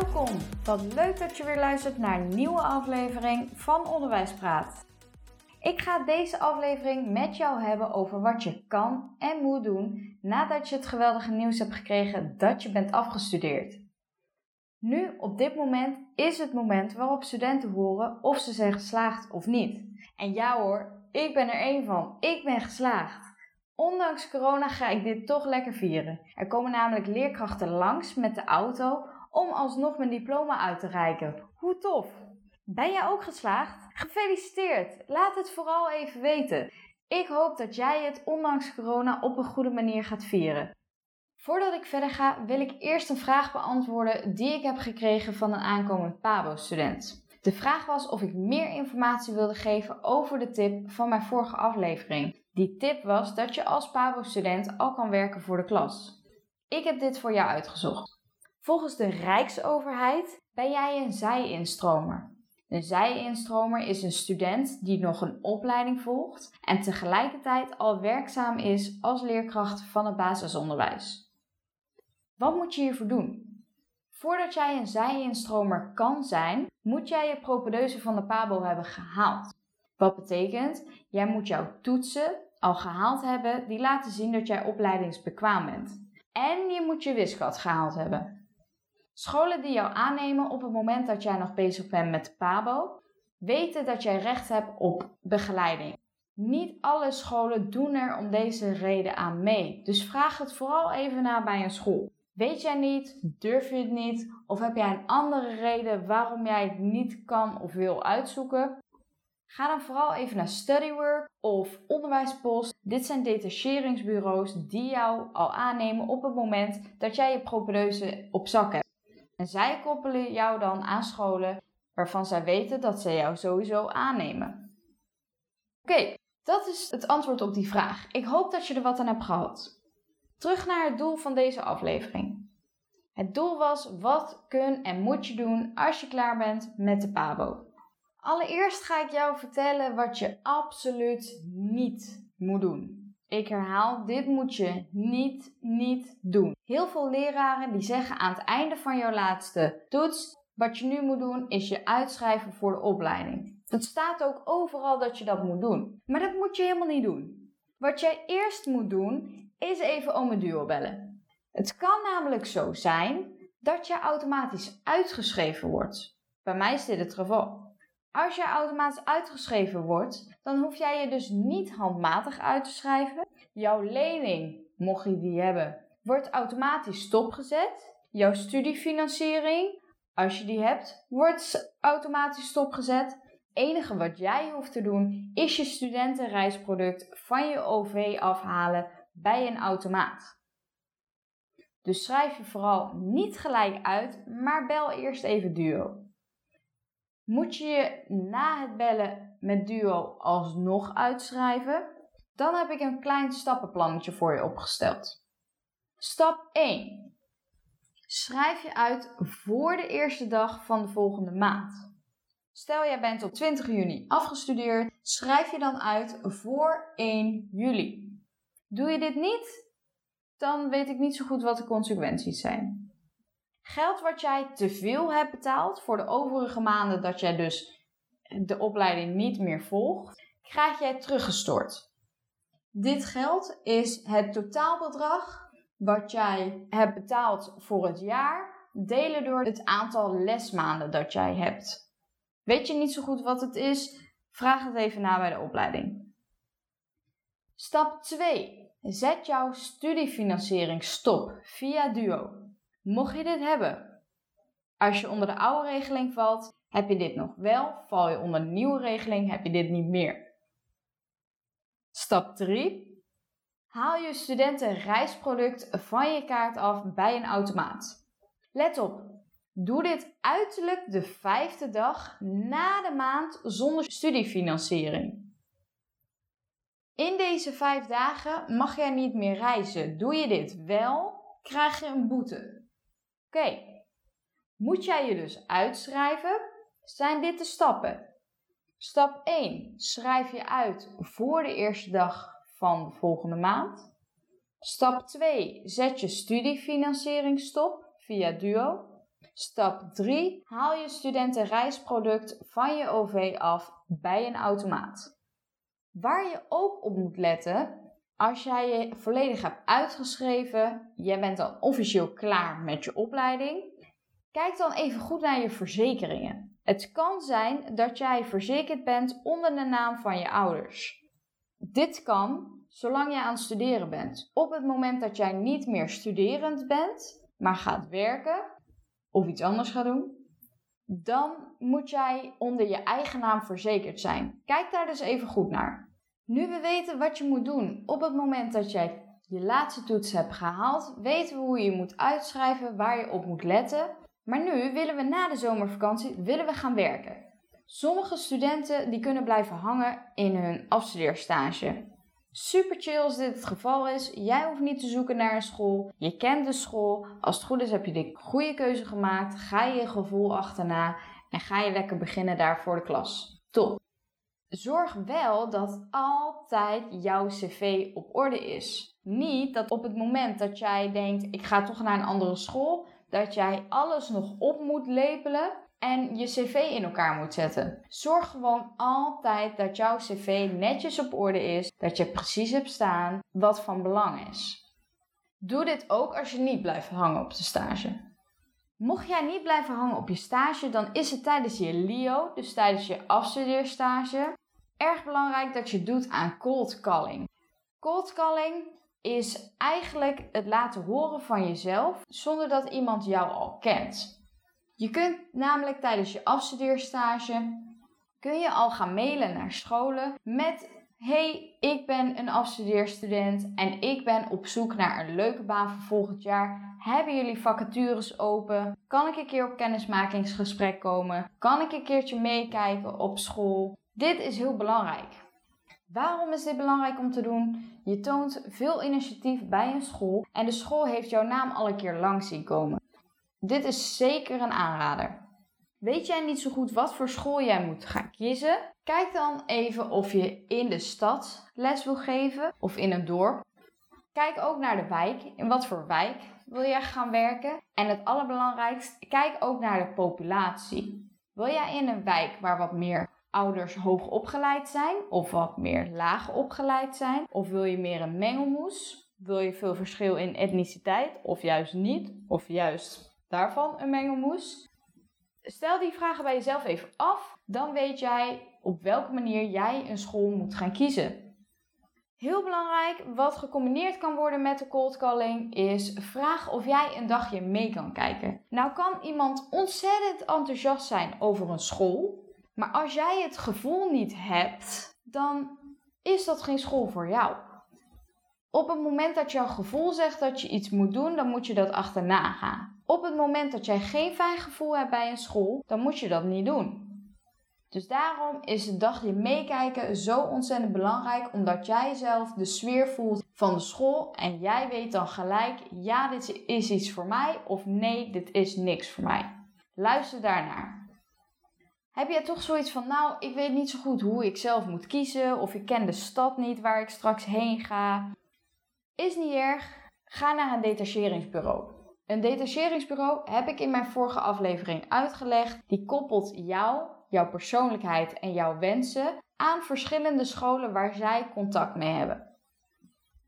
Welkom! Wat leuk dat je weer luistert naar een nieuwe aflevering van Onderwijspraat. Ik ga deze aflevering met jou hebben over wat je kan en moet doen nadat je het geweldige nieuws hebt gekregen dat je bent afgestudeerd. Nu, op dit moment, is het moment waarop studenten horen of ze zijn geslaagd of niet. En ja hoor, ik ben er één van. Ik ben geslaagd. Ondanks corona ga ik dit toch lekker vieren. Er komen namelijk leerkrachten langs met de auto om alsnog mijn diploma uit te reiken. Hoe tof! Ben jij ook geslaagd? Gefeliciteerd! Laat het vooral even weten. Ik hoop dat jij het ondanks corona op een goede manier gaat vieren. Voordat ik verder ga, wil ik eerst een vraag beantwoorden die ik heb gekregen van een aankomend PABO-student. De vraag was of ik meer informatie wilde geven over de tip van mijn vorige aflevering. Die tip was dat je als PABO-student al kan werken voor de klas. Ik heb dit voor jou uitgezocht. Volgens de Rijksoverheid ben jij een zij-instromer. Een zij-instromer is een student die nog een opleiding volgt en tegelijkertijd al werkzaam is als leerkracht van het basisonderwijs. Wat moet je hiervoor doen? Voordat jij een zij-instromer kan zijn, moet jij je propedeuse van de PABO hebben gehaald. Wat betekent, jij moet jouw toetsen al gehaald hebben die laten zien dat jij opleidingsbekwaam bent. En je moet je wiskat gehaald hebben. Scholen die jou aannemen op het moment dat jij nog bezig bent met PABO, weten dat jij recht hebt op begeleiding. Niet alle scholen doen er om deze reden aan mee, dus vraag het vooral even na bij een school. Weet jij niet, durf je het niet, of heb jij een andere reden waarom jij het niet kan of wil uitzoeken? Ga dan vooral even naar StudyWork of Onderwijspost. Dit zijn detacheringsbureaus die jou al aannemen op het moment dat jij je propedeuse op zak hebt. En zij koppelen jou dan aan scholen waarvan zij weten dat ze jou sowieso aannemen. Oké, dat is het antwoord op die vraag. Ik hoop dat je er wat aan hebt gehad. Terug naar het doel van deze aflevering. Het doel was wat kun en moet je doen als je klaar bent met de PABO. Allereerst ga ik jou vertellen wat je absoluut niet moet doen. Ik herhaal, dit moet je niet, niet doen. Heel veel leraren die zeggen aan het einde van jouw laatste toets, wat je nu moet doen is je uitschrijven voor de opleiding. Dat staat ook overal dat je dat moet doen. Maar dat moet je helemaal niet doen. Wat jij eerst moet doen, is even om een duo bellen. Het kan namelijk zo zijn dat je automatisch uitgeschreven wordt. Bij mij is dit het geval. Als je automatisch uitgeschreven wordt, dan hoef jij je dus niet handmatig uit te schrijven. Jouw lening, mocht je die hebben, wordt automatisch stopgezet. Jouw studiefinanciering, als je die hebt, wordt automatisch stopgezet. Het enige wat jij hoeft te doen is je studentenreisproduct van je OV afhalen bij een automaat. Dus schrijf je vooral niet gelijk uit, maar bel eerst even Duo. Moet je je na het bellen met Duo alsnog uitschrijven? Dan heb ik een klein stappenplannetje voor je opgesteld. Stap 1. Schrijf je uit voor de eerste dag van de volgende maand. Stel jij bent op 20 juni afgestudeerd, schrijf je dan uit voor 1 juli. Doe je dit niet, dan weet ik niet zo goed wat de consequenties zijn. Geld wat jij te veel hebt betaald voor de overige maanden dat jij dus de opleiding niet meer volgt, krijg jij teruggestort. Dit geld is het totaalbedrag wat jij hebt betaald voor het jaar, delen door het aantal lesmaanden dat jij hebt. Weet je niet zo goed wat het is? Vraag het even na bij de opleiding. Stap 2. Zet jouw studiefinanciering stop via Duo. Mocht je dit hebben, als je onder de oude regeling valt, heb je dit nog wel. Val je onder de nieuwe regeling, heb je dit niet meer. Stap 3. Haal je studentenreisproduct van je kaart af bij een automaat. Let op, doe dit uiterlijk de vijfde dag na de maand zonder studiefinanciering. In deze vijf dagen mag jij niet meer reizen. Doe je dit wel, krijg je een boete. Oké, moet jij je dus uitschrijven? Zijn dit de stappen? Stap 1. Schrijf je uit voor de eerste dag van de volgende maand. Stap 2. Zet je studiefinanciering stop via Duo. Stap 3. Haal je studentenreisproduct van je OV af bij een automaat. Waar je ook op moet letten, als jij je volledig hebt uitgeschreven, jij bent dan officieel klaar met je opleiding, kijk dan even goed naar je verzekeringen. Het kan zijn dat jij verzekerd bent onder de naam van je ouders. Dit kan zolang je aan het studeren bent. Op het moment dat jij niet meer studerend bent, maar gaat werken of iets anders gaat doen, dan moet jij onder je eigen naam verzekerd zijn. Kijk daar dus even goed naar. Nu we weten wat je moet doen op het moment dat jij je laatste toets hebt gehaald, weten we hoe je moet uitschrijven, waar je op moet letten. Maar nu willen we na de zomervakantie willen we gaan werken. Sommige studenten die kunnen blijven hangen in hun afstudeerstage. Super chill als dit het geval is. Jij hoeft niet te zoeken naar een school. Je kent de school. Als het goed is heb je de goede keuze gemaakt. Ga je je gevoel achterna en ga je lekker beginnen daar voor de klas. Zorg wel dat altijd jouw cv op orde is. Niet dat op het moment dat jij denkt ik ga toch naar een andere school, dat jij alles nog op moet lepelen en je cv in elkaar moet zetten. Zorg gewoon altijd dat jouw cv netjes op orde is, dat je precies hebt staan wat van belang is. Doe dit ook als je niet blijft hangen op de stage. Mocht jij niet blijven hangen op je stage, dan is het tijdens je LIO, dus tijdens je afstudeerstage, erg belangrijk dat je doet aan cold calling. Cold calling is eigenlijk het laten horen van jezelf zonder dat iemand jou al kent. Je kunt namelijk tijdens je afstudeerstage kun je al gaan mailen naar scholen met Hey, ik ben een afstudeerstudent en ik ben op zoek naar een leuke baan voor volgend jaar. Hebben jullie vacatures open? Kan ik een keer op kennismakingsgesprek komen? Kan ik een keertje meekijken op school? Dit is heel belangrijk. Waarom is dit belangrijk om te doen? Je toont veel initiatief bij een school en de school heeft jouw naam al een keer langs zien komen. Dit is zeker een aanrader. Weet jij niet zo goed wat voor school jij moet gaan kiezen? Kijk dan even of je in de stad les wil geven of in een dorp. Kijk ook naar de wijk. In wat voor wijk wil jij gaan werken? En het allerbelangrijkste, kijk ook naar de populatie. Wil jij in een wijk waar wat meer ouders hoog opgeleid zijn of wat meer laag opgeleid zijn? Of wil je meer een mengelmoes? Wil je veel verschil in etniciteit of juist niet? Of juist daarvan een mengelmoes? Stel die vragen bij jezelf even af, dan weet jij op welke manier jij een school moet gaan kiezen. Heel belangrijk, wat gecombineerd kan worden met de cold calling, is vraag of jij een dagje mee kan kijken. Nou kan iemand ontzettend enthousiast zijn over een school, maar als jij het gevoel niet hebt, dan is dat geen school voor jou. Op het moment dat jouw gevoel zegt dat je iets moet doen, dan moet je dat achterna gaan. Op het moment dat jij geen fijn gevoel hebt bij een school, dan moet je dat niet doen. Dus daarom is het dagje meekijken zo ontzettend belangrijk, omdat jij zelf de sfeer voelt van de school en jij weet dan gelijk, ja, dit is iets voor mij of nee, dit is niks voor mij. Luister daarnaar. Heb jij toch zoiets van, nou, ik weet niet zo goed hoe ik zelf moet kiezen, of ik ken de stad niet waar ik straks heen ga? Is niet erg, ga naar een detacheringsbureau. Een detacheringsbureau heb ik in mijn vorige aflevering uitgelegd. Die koppelt jou, jouw persoonlijkheid en jouw wensen aan verschillende scholen waar zij contact mee hebben.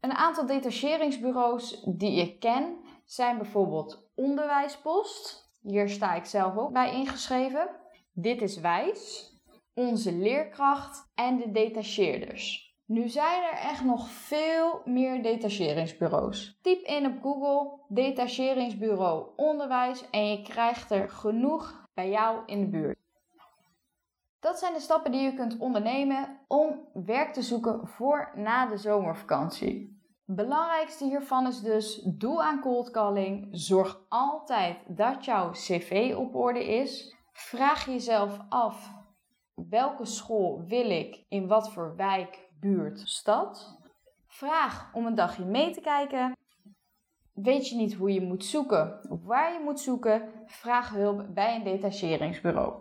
Een aantal detacheringsbureaus die ik ken zijn bijvoorbeeld Onderwijspost. Hier sta ik zelf ook bij ingeschreven. Dit is Wijs, onze leerkracht en de detacheerders. Nu zijn er echt nog veel meer detacheringsbureaus. Typ in op Google detacheringsbureau onderwijs en je krijgt er genoeg bij jou in de buurt. Dat zijn de stappen die je kunt ondernemen om werk te zoeken voor na de zomervakantie. Belangrijkste hiervan is dus: doe aan cold calling. Zorg altijd dat jouw cv op orde is. Vraag jezelf af: welke school wil ik in wat voor wijk buurt, stad. Vraag om een dagje mee te kijken. Weet je niet hoe je moet zoeken of waar je moet zoeken? Vraag hulp bij een detacheringsbureau.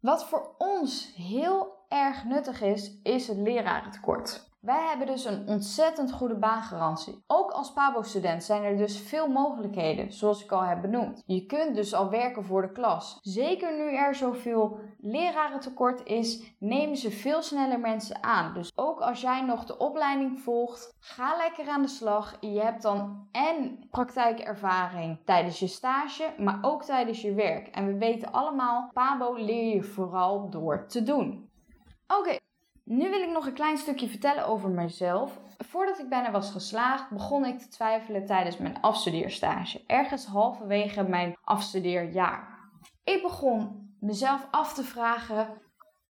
Wat voor ons heel erg nuttig is, is het lerarentekort. Wij hebben dus een ontzettend goede baangarantie. Ook als PABO-student zijn er dus veel mogelijkheden, zoals ik al heb benoemd. Je kunt dus al werken voor de klas. Zeker nu er zoveel lerarentekort is, nemen ze veel sneller mensen aan. Dus ook als jij nog de opleiding volgt, ga lekker aan de slag. Je hebt dan en praktijkervaring tijdens je stage, maar ook tijdens je werk. En we weten allemaal, PABO leer je vooral door te doen. Oké, nu wil ik nog een klein stukje vertellen over mezelf. Voordat ik bijna was geslaagd, begon ik te twijfelen tijdens mijn afstudeerstage. Ergens halverwege mijn afstudeerjaar. Ik begon mezelf af te vragen: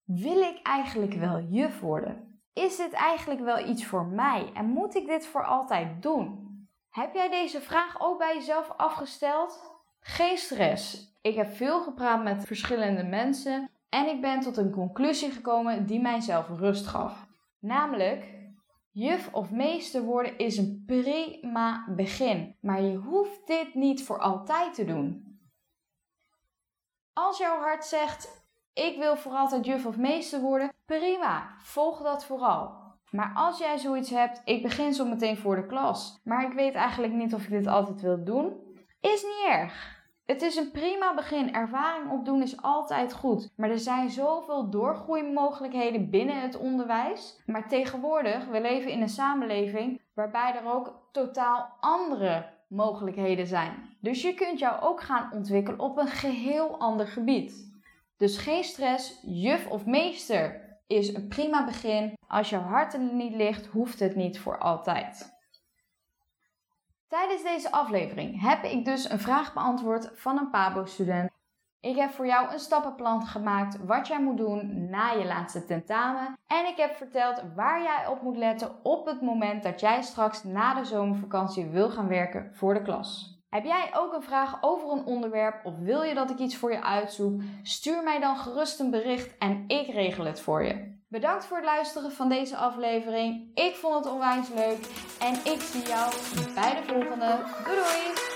wil ik eigenlijk wel juf worden? Is dit eigenlijk wel iets voor mij en moet ik dit voor altijd doen? Heb jij deze vraag ook bij jezelf afgesteld? Geen stress. Ik heb veel gepraat met verschillende mensen en ik ben tot een conclusie gekomen die mijzelf rust gaf. Namelijk, juf of meester worden is een prima begin, maar je hoeft dit niet voor altijd te doen. Als jouw hart zegt: Ik wil voor altijd juf of meester worden, prima, volg dat vooral. Maar als jij zoiets hebt, ik begin zo meteen voor de klas, maar ik weet eigenlijk niet of ik dit altijd wil doen, is niet erg. Het is een prima begin. Ervaring opdoen is altijd goed. Maar er zijn zoveel doorgroeimogelijkheden binnen het onderwijs. Maar tegenwoordig, we leven in een samenleving waarbij er ook totaal andere mogelijkheden zijn. Dus je kunt jou ook gaan ontwikkelen op een geheel ander gebied. Dus geen stress, juf of meester is een prima begin. Als jouw hart er niet ligt, hoeft het niet voor altijd. Tijdens deze aflevering heb ik dus een vraag beantwoord van een PABO-student. Ik heb voor jou een stappenplan gemaakt wat jij moet doen na je laatste tentamen. En ik heb verteld waar jij op moet letten op het moment dat jij straks na de zomervakantie wil gaan werken voor de klas. Heb jij ook een vraag over een onderwerp of wil je dat ik iets voor je uitzoek? Stuur mij dan gerust een bericht en ik regel het voor je. Bedankt voor het luisteren van deze aflevering. Ik vond het onwijs leuk en ik zie jou bij de volgende. Doei doei!